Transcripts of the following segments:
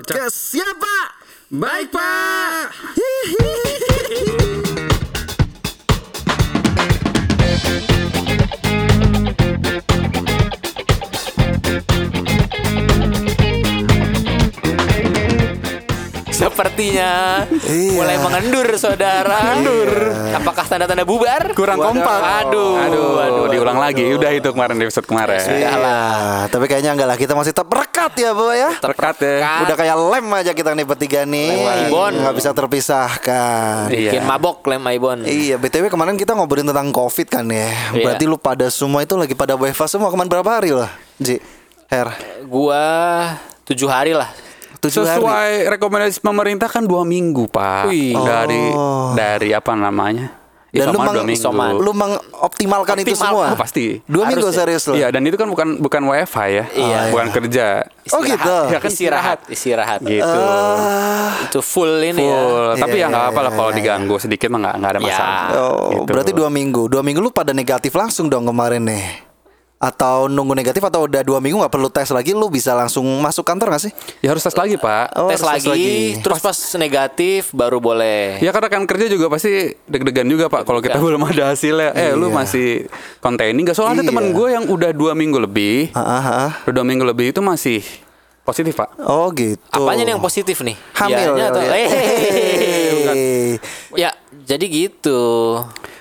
podcast siapa? Baik pak. Sepertinya Iya. mulai mengendur saudara. Mengendur. Apakah tanda-tanda bubar? Kurang Waduh. kompak. Aduh. Aduh, aduh, diulang lagi. Udah itu kemarin di episode kemarin. Sudah lah. Ah, tapi kayaknya enggak lah kita masih tetap rekat ya bu ya. Terkat ya. Udah kayak lem aja kita nih bertiga nih. Lem Ibon. Nggak bisa terpisahkan. Iya. Bikin mabok lem Aibon. Iya, BTW kemarin kita ngobrolin tentang Covid kan ya. Iya. Berarti lu pada semua itu lagi pada WFA semua kemarin berapa hari lah, Ji? Her. Gua tujuh hari lah. Tujuh hari. Sesuai rekomendasi pemerintah kan dua minggu pak. Wih. Dari Oh. dari apa namanya? Dan lu, Isoman meng- dua minggu. Isoman. lu mengoptimalkan itu Optimal. semua. Oh, pasti. Dua Harus minggu ya. serius lu. Iya dan itu kan bukan bukan WFH ya. Iya. Bukan kerja. Oh, gitu. Ya kan istirahat, istirahat. Gitu. Ah. Itu full ini ya. Full. Tapi Iya, ya nggak iya, apa lah iya, kalau iya. diganggu sedikit mah nggak nggak ada Ya. masalah. Oh, Gitu. berarti dua minggu. Dua minggu lu pada negatif langsung dong kemarin nih. Atau nunggu negatif atau udah dua minggu nggak perlu tes lagi, lu bisa langsung masuk kantor gak sih? Ya harus tes lagi pak. Oh, tes harus lagi, terus pas negatif baru boleh. Ya karena kan kerja juga pasti deg-degan juga pak kalau kita belum ada hasilnya. Eh lu Iya. masih containing gak? Soalnya ada Iya. teman gue yang udah dua minggu lebih, Ah, ah, ah. udah dua minggu lebih itu masih positif pak. Oh gitu. Apanya nih yang positif nih? Hamil Dianya atau ya. Hehehe. Ya, jadi gitu.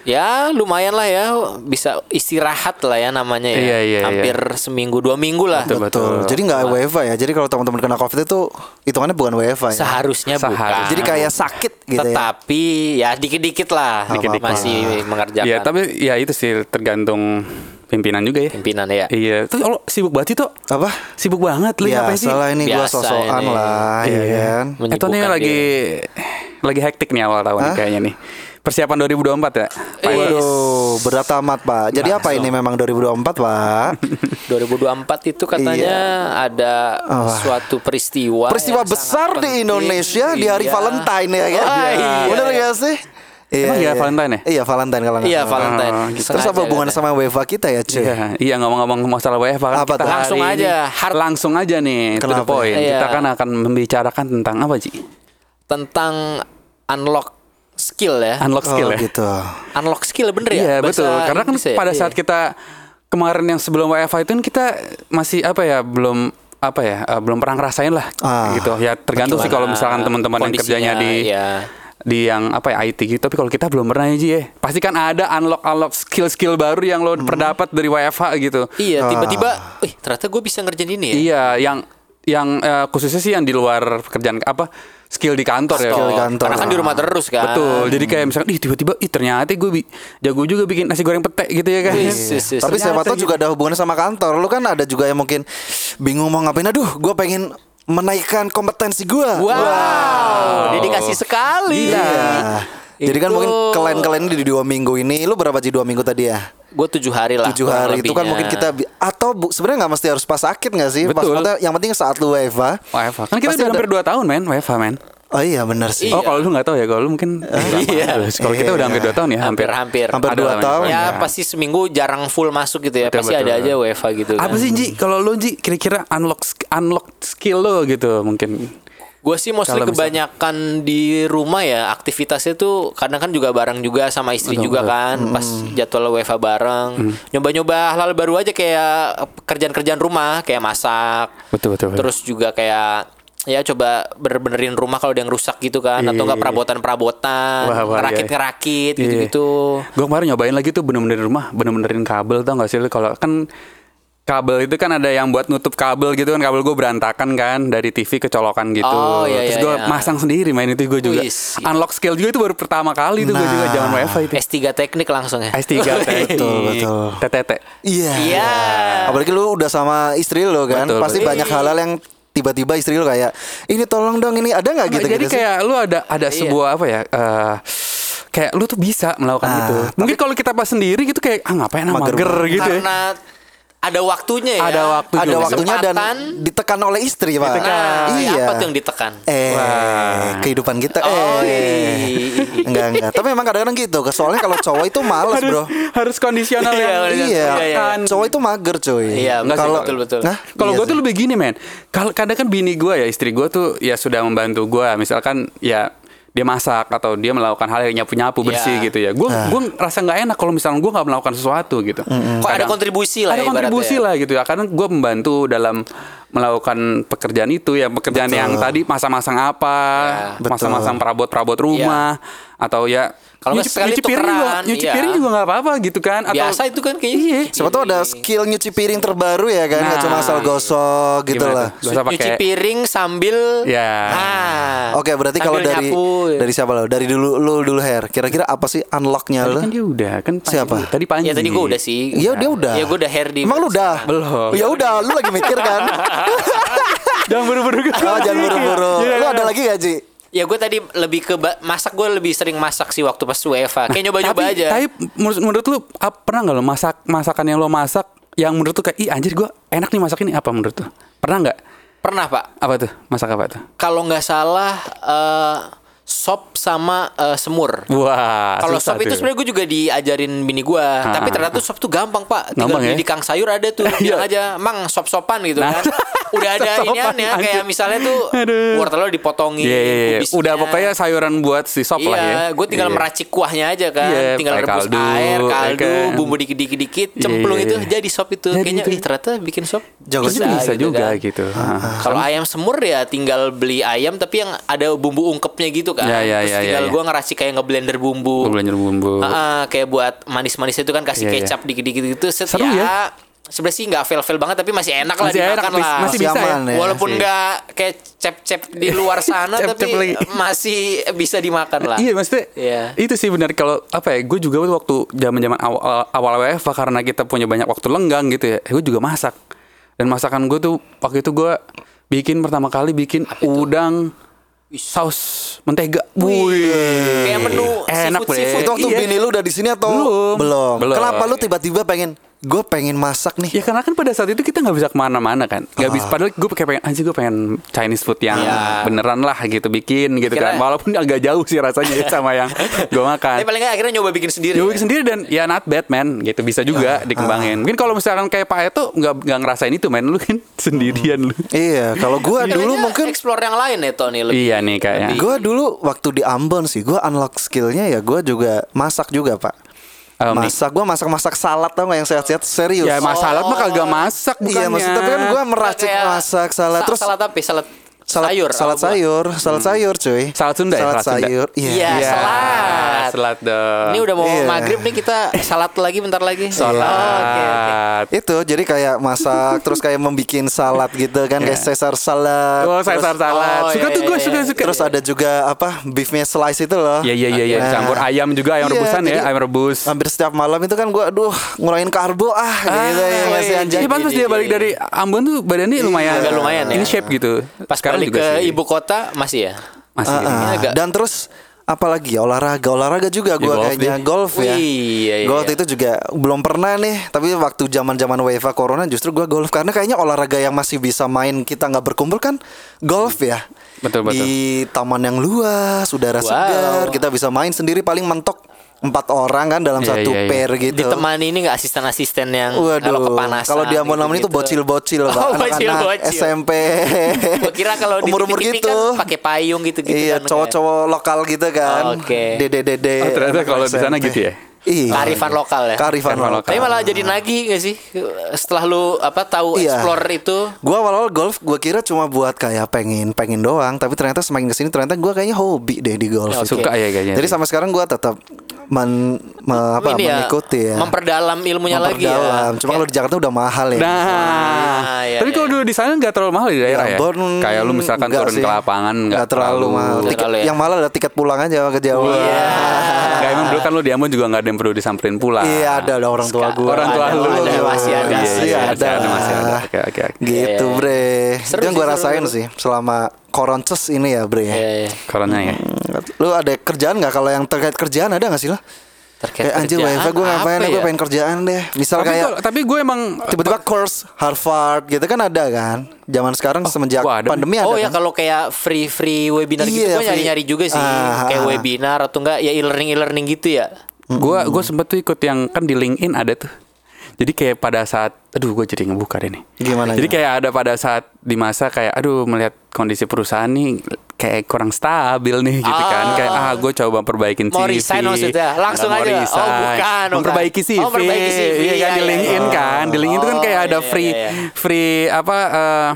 Ya, lumayan lah ya bisa istirahat lah ya namanya ya. Iya, iya, Hampir seminggu dua minggu lah. Betul, Betul. Jadi nggak WFA ya. Jadi kalau teman-teman kena COVID itu hitungannya bukan WFA ya. Seharusnya bukan. Seharusnya. Jadi kayak sakit gitu ya. Tetapi ya dikit-dikit lah Dikit-dikit. masih mengerjakan Ya tapi ya itu sih tergantung pimpinan juga ya. pimpinan ya. Iya. Terus kalau sibuk banget itu Apa? sibuk banget lu Ya ngapain sih? salah ini gua Biasa sosokan ini. lah ya kan. Menyibukkan Itu nih lagi lagi hektik nih awal tahun Hah? kayaknya nih. Persiapan 2024 ya. Pak? Waduh, berat amat Pak. Jadi apa ini memang 2024 Pak? 2024 itu katanya ada suatu peristiwa Iya. Peristiwa besar di. Indonesia di hari Iya. Valentine ya kan? Wah, iya. Bener gak sih? Emang iya Valentine ya? Iya Valentine kalau nggak Iya. Valentine. Oh, gitu. Terus apa katanya. sama WFA kita ya cuy? Iya, iya ngomong-ngomong masalah WFH kan Apa kita tuh? Langsung aja, hard- langsung aja nih to the Kenapa? point. Iya. Kita kan akan membicarakan tentang apa sih? tentang unlock skill ya. Unlock skill oh, ya. gitu. Unlock skill bener ya? Iya betul. Karena kan Inggris ya? pada Iya. saat kita kemarin yang sebelum WFH itu kan kita masih apa ya belum apa ya eh, belum pernah ngerasain lah Ah. gitu ya tergantung sih kalau misalkan teman-teman yang kerjanya di iya. di yang apa ya IT gitu tapi kalau kita belum pernah ya Ji ya pasti kan ada unlock unlock skill skill baru yang lo perdapat dari WFH gitu Iya, Ah. tiba-tiba, wih ternyata gue bisa ngerjain ini ya. iya yang yang eh, khususnya sih yang di luar pekerjaan apa skill di kantor ya Skill di kantor. Karena kan di rumah terus kan. betul jadi kayak misalkan ih tiba-tiba ih ternyata gue bi- jago juga bikin nasi goreng pete gitu ya kan Wis, wis, wis. Tapi siapa tahu juga ada hubungannya sama kantor. Lu kan ada juga yang mungkin bingung mau ngapain. Aduh, gue pengen menaikkan kompetensi gue. Wow, dedikasi sekali. Iya. Jadi kan mungkin kalian-kalian di dua minggu ini, lu berapa sih dua minggu tadi ya? Gue tujuh hari lah. Tujuh hari itu kan mungkin kita atau bu, sebenarnya nggak mesti harus pas sakit nggak sih? Pas Betul. maksudnya yang penting saat lu WFA. WFH kan kita udah hampir 2 tahun men WFH men Oh iya benar sih. Oh kalau lu nggak tahu ya kalau lu mungkin Iya. Kalau kita udah hampir 2 tahun ya hampir. Hampir Ada dua tahun. Ya ya. pasti seminggu jarang full masuk gitu ya. Betul, pasti betul. ada aja WFA gitu. Apa kan. sih Ji kalau lu Ji kira-kira unlock unlock skill lo gitu mungkin Gue sih mostly misal- kebanyakan di rumah ya aktivitasnya tuh kadang kan juga bareng juga sama istri juga kan pas jadwal WFA bareng. Nyoba-nyoba hal baru aja kayak kerjaan-kerjaan rumah kayak masak. Betul, betul, betul. terus juga kayak ya coba bener-benerin rumah kalau ada yang rusak gitu kan Iya, atau enggak iya, iya. perabotan-perabotan iya, ngerakit-ngerakit Iya. gitu-gitu. Gue kemarin nyobain lagi tuh bener-benerin rumah, bener-benerin kabel tau gak sih? Kalau kan kabel itu kan ada yang buat nutup kabel gitu kan kabel gue berantakan kan dari TV kecolokan gitu. Oh, iya, Terus iya, gue iya. masang sendiri main itu gue juga. Wis. Unlock skill juga itu baru pertama kali tuh gue juga Nah. zaman WiFi itu. S3 teknik langsung ya S3 teknik. Betul, betul. TTT. Iya. Iya. Apalagi lu udah sama istri lu kan, Betul, pasti betul. banyak hal-hal yang tiba-tiba istri lu kayak ini tolong dong ini ada nggak gitu Jadi gitu sih? kayak lu ada ada Iya. sebuah apa ya? eh, kayak lu tuh bisa melakukan Ah, itu. Mungkin kalau kita pas sendiri gitu kayak ah ngapain ah Mager mager, gitu ya. Ada waktunya ya. Ada waktu Ada juga. waktunya dan ditekan oleh istri, Pak. Nah, Iya. apa tuh yang ditekan? Eh, Wah. kehidupan kita. Oh, eh. iya. enggak enggak. Tapi memang kadang-kadang gitu. Soalnya kalau cowok itu males, harus Bro. harus kondisional yang iya, Iya, iya, iya. cowok itu mager, cuy. Iya, enggak kalau betul, betul. Nah, Kalau iya gue tuh lebih gini men. Kalau kadang kan bini gue ya istri gue tuh ya sudah membantu gue. Misalkan ya dia masak atau dia melakukan hal yang nyapu nyapu bersih Iya. gitu ya. Gue Ah. gue rasa nggak enak kalau misalnya gue nggak melakukan sesuatu gitu. Kok ada kontribusi lah Ada ya kontribusi ibaratnya. lah gitu ya. Karena gue membantu dalam melakukan pekerjaan itu ya pekerjaan Betul. yang tadi masang-masang apa, Ya. masang-masang Betul. perabot-perabot rumah atau ya Kalau nggak nyuci, sekali nyuci piring juga, tukeran, nyuci iya. piring juga nggak apa-apa gitu kan? Atau Biasa itu kan kayaknya. Iya. Siapa tahu ada skill nyuci piring terbaru ya kan, nggak Nah. cuma asal gosok gitu lah. tuh? Gak usah Nyuci pakai piring sambil Ya. Ah. Oke, berarti kalau dari nyapu. dari siapa lo? Dari dulu lu dulu Her. Kira-kira apa sih unlocknya lo? kan dia udah kan Panji. Siapa? Tadi Panji. Ya tadi gue udah sih. Iya, dia udah. Ya gue udah hair di. Emang lu udah? Belum. Ya udah, lu lagi mikir kan? Jangan buru-buru gitu. oh, jangan buru-buru. Iya, Lu ada lagi gak, Ji? Ya gue tadi lebih ke masak gue lebih sering masak sih waktu pas UEFA. Kayak nyoba-nyoba tapi, aja. Tapi menurut, menurut lu ap- pernah nggak lo masak masakan yang lo masak yang menurut tuh kayak ih anjir gue enak nih masak ini apa menurut tuh? Pernah nggak? Pernah pak. Apa tuh? Masak apa tuh? Kalau nggak salah eh, sop sama eh, semur. Wah. Kalau sop itu sebenarnya gue juga diajarin bini gue. Tapi ternyata sop tuh gampang pak. Tinggal beli ya? di kang sayur ada tuh. Bilang aja, mang sop-sopan gitu Nah. kan. Udah ada Sop-sopan, inian ya. Kayak misalnya tuh Aduh. wortelnya dipotongin. Iya, iya, iya. kubisnya. Udah pokoknya sayuran buat si sop Iya, lah ya. gue tinggal Iya. meracik kuahnya aja kan, Iya, tinggal rebus kaldu, air, ya kaldu, kan. bumbu dikit-dikit, Iya, cemplung iya, itu iya. jadi sop itu. Jadi Kayaknya itu. ih ternyata bikin sop Jago Bisa, bisa gitu juga kan. gitu. Ah. Kalau ayam semur ya tinggal beli ayam tapi yang ada bumbu ungkepnya gitu kan. Ya, ya, Terus ya, ya, tinggal ya. gue ngeracik kayak ngeblender bumbu. Belanja bumbu. Ah, ah, kayak buat manis-manis itu kan kasih Iya, iya. kecap dikit-dikit gitu. Set, Seru ya? Sebenarnya sih nggak fail-fail banget tapi masih enak lah Masih enak, dimakan masih- lah. masih bisa ya. aman ya. Walaupun nggak kayak cep-cep di luar sana Cep-cep tapi lagi. masih bisa dimakan lah. Iya maksudnya Iya. itu sih benar kalau apa ya gue juga waktu zaman zaman awal awal WFA karena kita punya banyak waktu lenggang gitu ya gue juga masak dan masakan gue tuh waktu itu gue bikin pertama kali bikin udang saus mentega Wih. Kayak menu enak seafood- seafood. Itu waktu Iya. bini lu udah di sini atau Belum. belum? Belum. Kenapa lu tiba-tiba pengen gue pengen masak nih? Ya karena kan pada saat itu kita nggak bisa ke mana-mana kan, nggak bisa. Padahal gue kayak pengen, anjir gue pengen Chinese food yang Iya. beneran lah gitu bikin gitu Kira- kan. Walaupun agak jauh sih rasanya sama yang gue makan. Tapi paling nggak akhirnya nyoba bikin sendiri. Ya ya? bikin sendiri dan ya not bad man gitu bisa juga dikembangin. Mungkin kalau misalkan kayak Pak Eto nggak nggak ngerasain itu man lu kan sendirian lu. Iya, kalau gua Kayaknya dulu mungkin explore yang lain ya Tony lebih. Iya nih kayaknya. Gue dulu waktu di Ambon sih, gue unlock skillnya ya gue juga masak juga pak. Oh, Mi. masak, gue masak-masak salad tau gak yang sehat-sehat serius. Ya masalah mah kagak masak bukannya. Iya maksud tapi kan gue meracik Kayak masak salad sa- terus salad apa? ya? Salad, salad sayur. gua? sayur, salad sayur cuy. Salad Sunda ya? Salad Salad Sunda? sayur. Iya. Iya, Iya, salad. salad dong. Ini udah mau Iya. maghrib nih kita salad lagi bentar lagi. salad. Oh, Oke, oke. Itu jadi kayak masak terus kayak membikin salad gitu kan kayak Caesar salad. Oh, Caesar salad. oh, suka iya, tuh gue iya, suka iya. suka. Terus ada juga apa beefnya slice itu loh. Iya iya iya iya Nah. campur ayam juga ayam Iya, rebusan ya ayam rebus. Hampir setiap malam itu kan gue aduh ngurangin karbo ah, gitu ya nggak sih iya, anjing. Iya pas pas dia balik dari Ambon tuh badannya lumayan Agak lumayan ya. Ini shape gitu. Pas Sekarang balik juga ke sih. ibu kota masih ya. masih. Ah, ah. agak- Dan terus apalagi ya olahraga olahraga juga gue golf kayaknya golf ya. Wih, iya, iya. Golf itu juga belum pernah nih. Tapi waktu zaman zaman UEFA Corona justru gue golf karena kayaknya olahraga yang masih bisa main kita nggak berkumpul kan golf ya. Betul, betul. Di taman yang luas, udara Wow. segar, kita bisa main sendiri paling mentok empat orang kan dalam Iya, satu iya. pair gitu. Ditemani ini nggak asisten-asisten yang kalau Waduh, kepanasan. kalau di Ambon-Ambon itu gitu-gitu. bocil-bocil, Pak. Oh, Anak-anak bocil-bocil. SMP. Gua kira kalau di umur-umur gitu. kan pakai payung gitu-gitu Iya, kan, cowok-cowok lokal gitu kan. Oke. Dede-dede. Oh, ternyata anak kalau di sana gitu ya? Iya. Kearifan lokal ya. Kearifan Kearifan lokal. Tapi malah jadi nagih gak sih? Setelah lu apa tahu Iya. explore itu Gua awal-awal golf gua kira cuma buat kayak pengen pengen doang, tapi ternyata semakin ke sini ternyata gua kayaknya hobi deh di golf. Itu. Suka ya kayaknya. Jadi sampai sekarang gua tetap men, me- apa, ini ya, mengikuti ya. memperdalam ilmunya lagi ya. Memperdalam. Cuma kalau di Jakarta udah mahal ya. Nah, Ah, iya, tapi kalau iya. dulu di sana nggak terlalu mahal di daerah ya. Ambon Kayak lu misalkan turun sih. ke lapangan nggak Nggak terlalu mahal. Tiket, terlalu ya. Yang mahal ada tiket pulang aja ke Jawa. Iya. Nggak emang dulu kan lu di Ambon juga nggak ada yang perlu disamperin pulang. Iya ada ada orang tua gua. Orang tua lu. ada, masih ada. Iya, Masih ada. masih ada. Oke, oke. Gitu bre. Itu yang gue rasain sih selama koronces ini ya bre. Iya, iya. Corona ya. Lu ada kerjaan nggak kalau yang terkait kerjaan ada nggak sih lah? Terkait Kayak anjir kerjaan, WFA gue ngapain? apa Gue ya? pengen kerjaan deh. Misal Tapi kayak gua- tapi gue emang tiba-tiba course Harvard gitu kan ada kan. Zaman sekarang semenjak wah, ada. pandemi ada Oh ya kan. kalau kayak free free webinar gitu Iya, gue nyari nyari juga sih Ah, kayak ah. webinar atau enggak ya e-learning e-learning gitu ya. Gue gue sempet tuh ikut yang kan di LinkedIn ada tuh. Jadi kayak pada saat, aduh gue jadi ngebuka deh nih. Gimana, Jadi gimana? kayak ada pada saat di masa kayak, aduh melihat kondisi perusahaan nih kayak kurang stabil nih gitu kan. Ah. Kayak ah gue coba perbaikin Mau CV. resign maksudnya? Langsung mau aja? Oh, resign. bukan, bukan. Memperbaiki CV. Oh, memperbaiki CV, Iya kan di iya, iya, LinkedIn iya. kan. Di LinkedIn itu kan kayak Oh, ada iya, free iya, iya. free apa eh,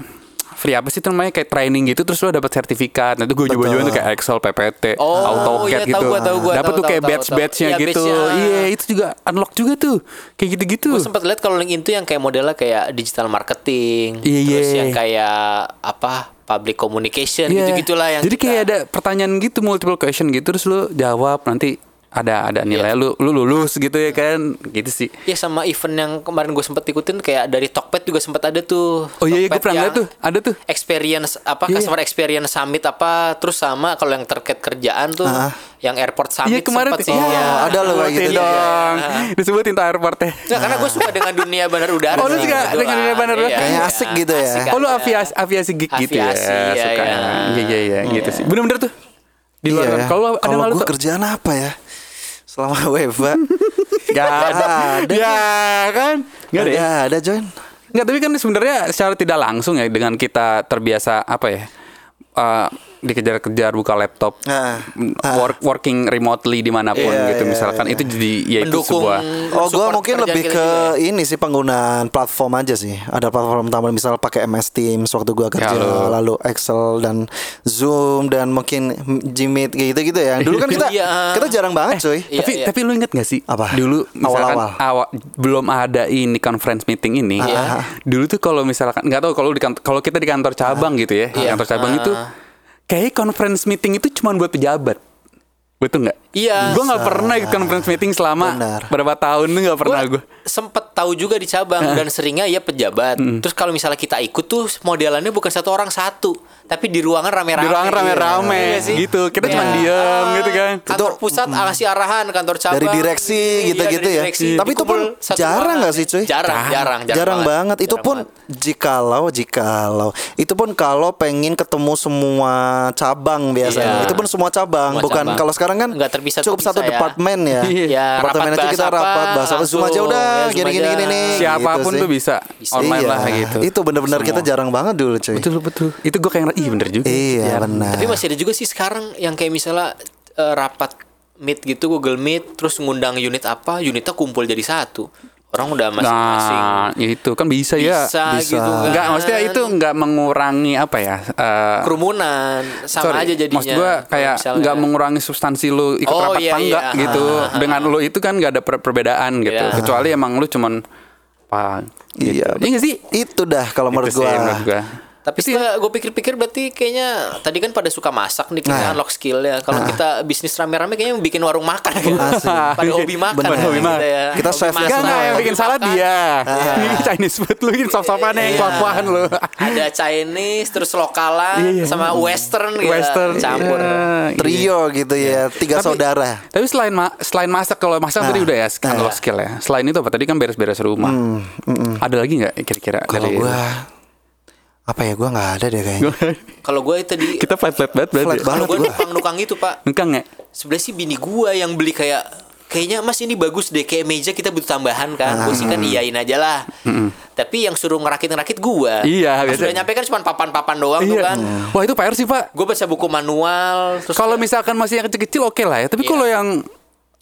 free apa sih itu namanya kayak training gitu terus lo dapat sertifikat. Nah itu gue coba-cobain tuh kayak Excel, PPT, Oh, AutoCAD iya, gitu. gua, tahu gua, Dapat tuh kayak batch-batchnya tahu. Iya, gitu. batch-nya. Iya, itu juga unlock juga tuh. Kayak gitu-gitu. Gue sempat lihat kalau LinkedIn tuh yang kayak modelnya kayak digital marketing, Iya, terus iya. yang kayak apa public communication Iya. gitu-gitulah yang Jadi kita- kayak ada pertanyaan gitu multiple question gitu terus lu jawab nanti ada ada nilai lu lu lulus gitu ya kan gitu sih. Ya sama event yang kemarin gue sempat ikutin kayak dari Tokped juga sempat ada tuh. Oh iya, iya, gue pernah lihat tuh, ada tuh. Experience apa Iya. customer experience summit apa terus sama kalau yang terkait kerjaan tuh Ah. yang airport summit Iya kemarin sempat tuh. sih. Oh, ya. ada loh kayak gitu. Dong. Disebutin tuh airportnya. Nah, karena gue suka dengan dunia bandar udara. Oh, lu suka kebetulan. dengan dunia bandar udara? Iya, Kayaknya iya. asik gitu ya. Asik Oh lu aviasi aviasi geek gitu ya. Iya, suka. iya. Iya iya iya gitu sih. Bener-bener tuh. Di luar. Iya. Kalau ada Kalau malu gue tuh. kerjaan apa ya? Selama WFA Gak ada. ada. Ya kan? Gak ada ya? Ada Join. Nggak, tapi kan sebenarnya secara tidak langsung ya dengan kita terbiasa apa ya? eh, dikejar-kejar buka laptop, m- ah. work, working remotely di mana pun Iya, gitu iya, misalkan iya. itu jadi ya itu Mendukung sebuah Oh, gue mungkin lebih kita ke juga ya. ini sih penggunaan platform aja sih. Ada platform tambahan misal pakai MS Teams waktu gua kerja, lo. lalu Excel dan Zoom dan mungkin Gmeet kayak gitu-gitu ya. Dulu kan kita Iya. kita jarang banget, cuy. Iya, tapi iya. tapi lu inget gak sih Apa? dulu misalkan Awal-awal. awal belum ada ini conference meeting ini Iya. dulu tuh kalau misalkan nggak tahu kalau di kantor, kalau kita di kantor cabang gitu ya Iya. kantor cabang Ah. itu kayak conference meeting itu cuma buat pejabat betul nggak Iya. gue nggak pernah ikut conference meeting selama Benar. berapa tahun tuh nggak pernah gue sempet tahu juga di cabang dan seringnya ya pejabat. Terus kalau misalnya kita ikut tuh modelannya bukan satu orang satu, tapi di ruangan rame-rame. di ruangan rame-rame Iya sih? gitu kita cuma Iya. diem Ah, gitu kan Kantor pusat ngasih arahan, kantor cabang Dari direksi Iya, gitu-gitu dari ya. direksi, Tapi itu pun jarang nggak sih, cuy? Jarang, jarang, Jarang, banget. Itu Jarang pun banget. jikalau jikalau itu pun kalau pengen ketemu semua cabang biasanya. Iya. Itu pun semua cabang, Semua bukan cabang. kalau sekarang kan Nggak terpisah-terpisah cukup satu ya. departemen ya. Iya, departemen rapat itu kita rapat bahas apa Zoom aja udah ya, gini gini gini nih. siapa pun gitu tuh bisa Bisa. online Iya, lah gitu Itu bener-bener kita jarang banget dulu, cuy. betul betul itu gue kayak iya bener juga Iya, Jarang. benar. Tapi masih ada juga sih sekarang yang kayak misalnya eh, rapat meet gitu Google Meet terus ngundang unit apa, unitnya kumpul jadi satu. Orang udah masing-masing Nah, itu kan bisa, ya. bisa, Bisa. gitu kan. Enggak, maksudnya itu enggak mengurangi apa ya? eh, kerumunan sama sorry, aja jadinya. Maksud Kalau kayak misalnya- enggak mengurangi substansi lu ikut Oh, rapat iya, iya. gitu. Ah, ah, Dengan lu itu kan enggak ada per- perbedaan gitu. Iya. Kecuali emang lu cuman apa gitu. Iya, Iya nggak sih? Itu dah kalau menurut gua. menurut gua. Tapi setelah gue pikir-pikir berarti kayaknya tadi kan pada suka masak nih kita Nah. unlock skill ya. Kalau kita bisnis rame-rame kayaknya bikin warung makan ya. Asik. pada hobi makan. Bener. ya Hobi kita makan. ya. Kita Hobi chef masak, Enggak, enggak yang bikin salad dia. Ini Chinese food lu bikin sop-sopan yang Iya. kuah-kuahan lu. Ada Chinese terus lokalan Iya, iya. sama western gitu. Western campur. Iya. Trio gitu ya, tiga Tapi- saudara. Tapi selain ma- selain masak kalau masak tadi Nah, udah ya nah. unlock skill ya. Selain itu apa tadi kan beres-beres rumah. Ada lagi nggak kira-kira dari gua apa ya gua nggak ada deh kayaknya. Kalau gue tadi kita flat flat banget. Flat ya? banget. kalau gue gua. nukang-nukang itu pak Engkang ya? sebenarnya sih bini gue yang beli kayak kayaknya mas ini bagus deh kayak meja kita butuh tambahan kan gue sih kan iyain aja lah tapi yang suruh ngerakit-ngerakit gue Iya, Pas biasa. udah nyampe kan cuma papan-papan doang tuh Iya. kan Wah itu PR sih pak. gue baca buku manual terus Kalau misalkan masih yang kecil-kecil oke lah ya. Tapi Iya. kalau yang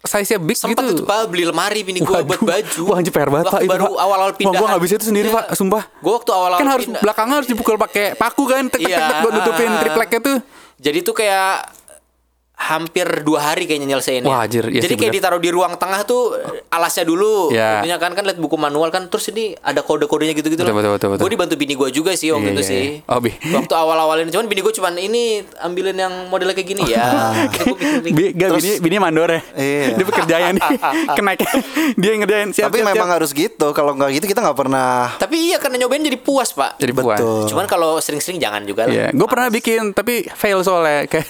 size-nya big sempat gitu. itu pak beli lemari bini gue buat baju Wah anjir PR banget pak itu, baru Pak. awal-awal Wah pindah gue gak bisa itu sendiri pak Sumpah gue waktu awal-awal Kan harus pindah- belakangnya harus dipukul pakai paku kan tek tek tek, Iya. tek buat nutupin tripleknya tuh jadi tuh kayak hampir dua hari kayaknya nyelesainnya. Wah, anjir, iya Jadi sih, kayak bener. ditaruh di ruang tengah tuh alasnya dulu. Iya. Tentunya kan kan lihat buku manual kan terus ini ada kode-kodenya gitu-gitu Betul, betul, betul, betul. Gue dibantu bini gue juga sih Iya, waktu itu iya, sih. iya. Oh, bi- Waktu awal-awalin cuman bini gue cuman ini ambilin yang modelnya kayak gini ya. Bi, gak, bini, bini mandor ya Iya. Dia pekerjaan nih Kenaik Dia yang ngerjain siap, Tapi siap, memang siap. harus gitu. Kalau nggak gitu kita nggak pernah. Tapi iya karena nyobain jadi puas, Pak. Jadi puas Betul. Cuman kalau sering-sering jangan juga lah. Iya, gue pernah bikin tapi fail soalnya kayak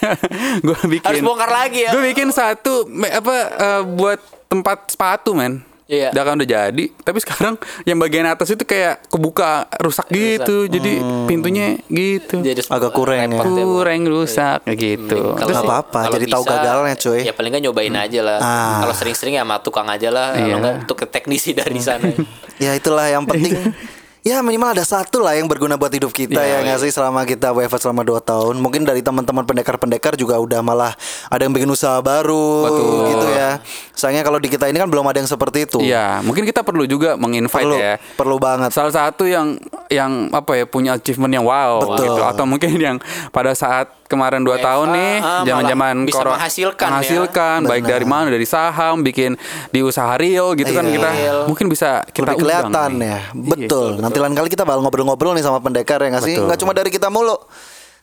gue bikin. Harus bongkar lagi ya. Gue bikin satu apa eh, buat tempat sepatu men. Iya. Udah kan udah jadi, tapi sekarang yang bagian atas itu kayak kebuka rusak gitu. Jadi pintunya gitu. Jadi Agak kurang ya. kurang rusak kayak gitu. Kalau sih- apa-apa, kalau jadi tahu gagalnya, cuy. Ya paling nggak nyobain aja lah. Ah. Kalau sering-sering ya sama tukang aja lah. Iya. Kalau nggak tuh ke teknisi dari sana. Ya itulah yang penting. Ya minimal ada satu lah yang berguna buat hidup kita Iya, ya nggak sih selama kita WFH selama 2 tahun. Mungkin dari teman-teman pendekar-pendekar juga udah malah ada yang bikin usaha baru Betul. gitu ya. Sayangnya kalau di kita ini kan belum ada yang seperti itu. Iya, mungkin kita perlu juga menginvite Perlu, ya. perlu banget. Salah satu yang yang apa ya punya achievement yang wow Betul. gitu atau mungkin yang pada saat kemarin dua WFH, tahun nih ah, zaman-zaman malah bisa koro- menghasilkan ya. menghasilkan baik Benar. dari mana dari saham bikin di usaha real gitu kan Iya. kita mungkin bisa kita lebih kelihatan nih. ya. Betul. Nanti lain kali kita bakal ngobrol-ngobrol nih sama pendekar ya nggak sih? Nggak cuma dari kita mulu.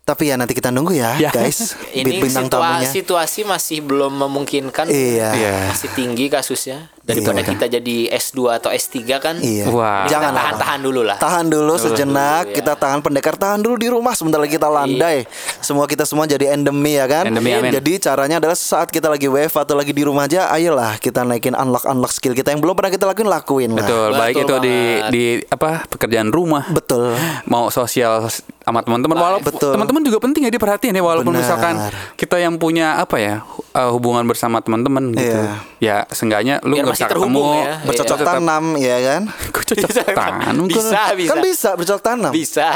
Tapi ya nanti kita nunggu ya, Ya. guys. Ini bintang tamunya. situasi, situasi masih belum memungkinkan. Iya. Iya. Masih tinggi kasusnya. Daripada kita jadi S2 atau S3 kan. Iya. Wah. Kita Jangan lah. tahan-tahan dulu lah. Tahan dulu sejenak, Iya. kita tahan pendekar tahan dulu di rumah sebentar lagi kita landai. Semua kita semua jadi endemi ya kan? Endemi, amin. Jadi caranya adalah saat kita lagi wave atau lagi di rumah aja, ayolah kita naikin unlock unlock skill kita yang belum pernah kita lakuin lakuin lah. Betul, baik Betul itu di banget. di apa pekerjaan rumah. Betul. Mau sosial sama teman-teman walaupun teman-teman juga penting ya diperhatiin ya walaupun Benar. misalkan kita yang punya apa ya uh, hubungan bersama teman-teman gitu. Iya. Ya seenggaknya lu Biar nggak bisa ketemu ya. Bercocok Tetap- tanam ya kan? Kok cocok tanam? Bisa, bisa. Kan bisa bercocok tanam. Bisa.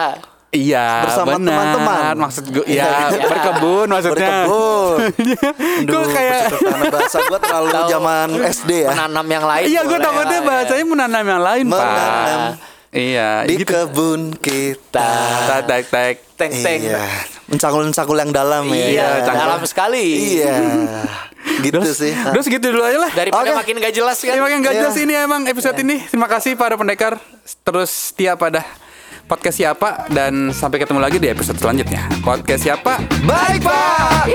Iya, Bersama teman-teman. Maksud gue ya Iya. berkebun maksudnya. Berkebun. Kok kayak bercocok bahasa gua terlalu zaman SD ya. Menanam yang lain. Iya, gue takutnya ya. bahasanya menanam yang lain, Menanam. Pak. Iya, Di gitu. kebun kita. Tak tak tak. Teng teng. Iya. Mencakul-mencakul yang dalam ya. Iya, canggung. dalam sekali. Iya. gitu sih. Udah segitu dulu aja lah. Daripada Oke. makin gak jelas kan. Terima kasih gak Iya. jelas ini emang episode ini. Terima kasih para pendekar terus setia pada podcast siapa dan sampai ketemu lagi di episode selanjutnya. Podcast siapa? Baik, Pak.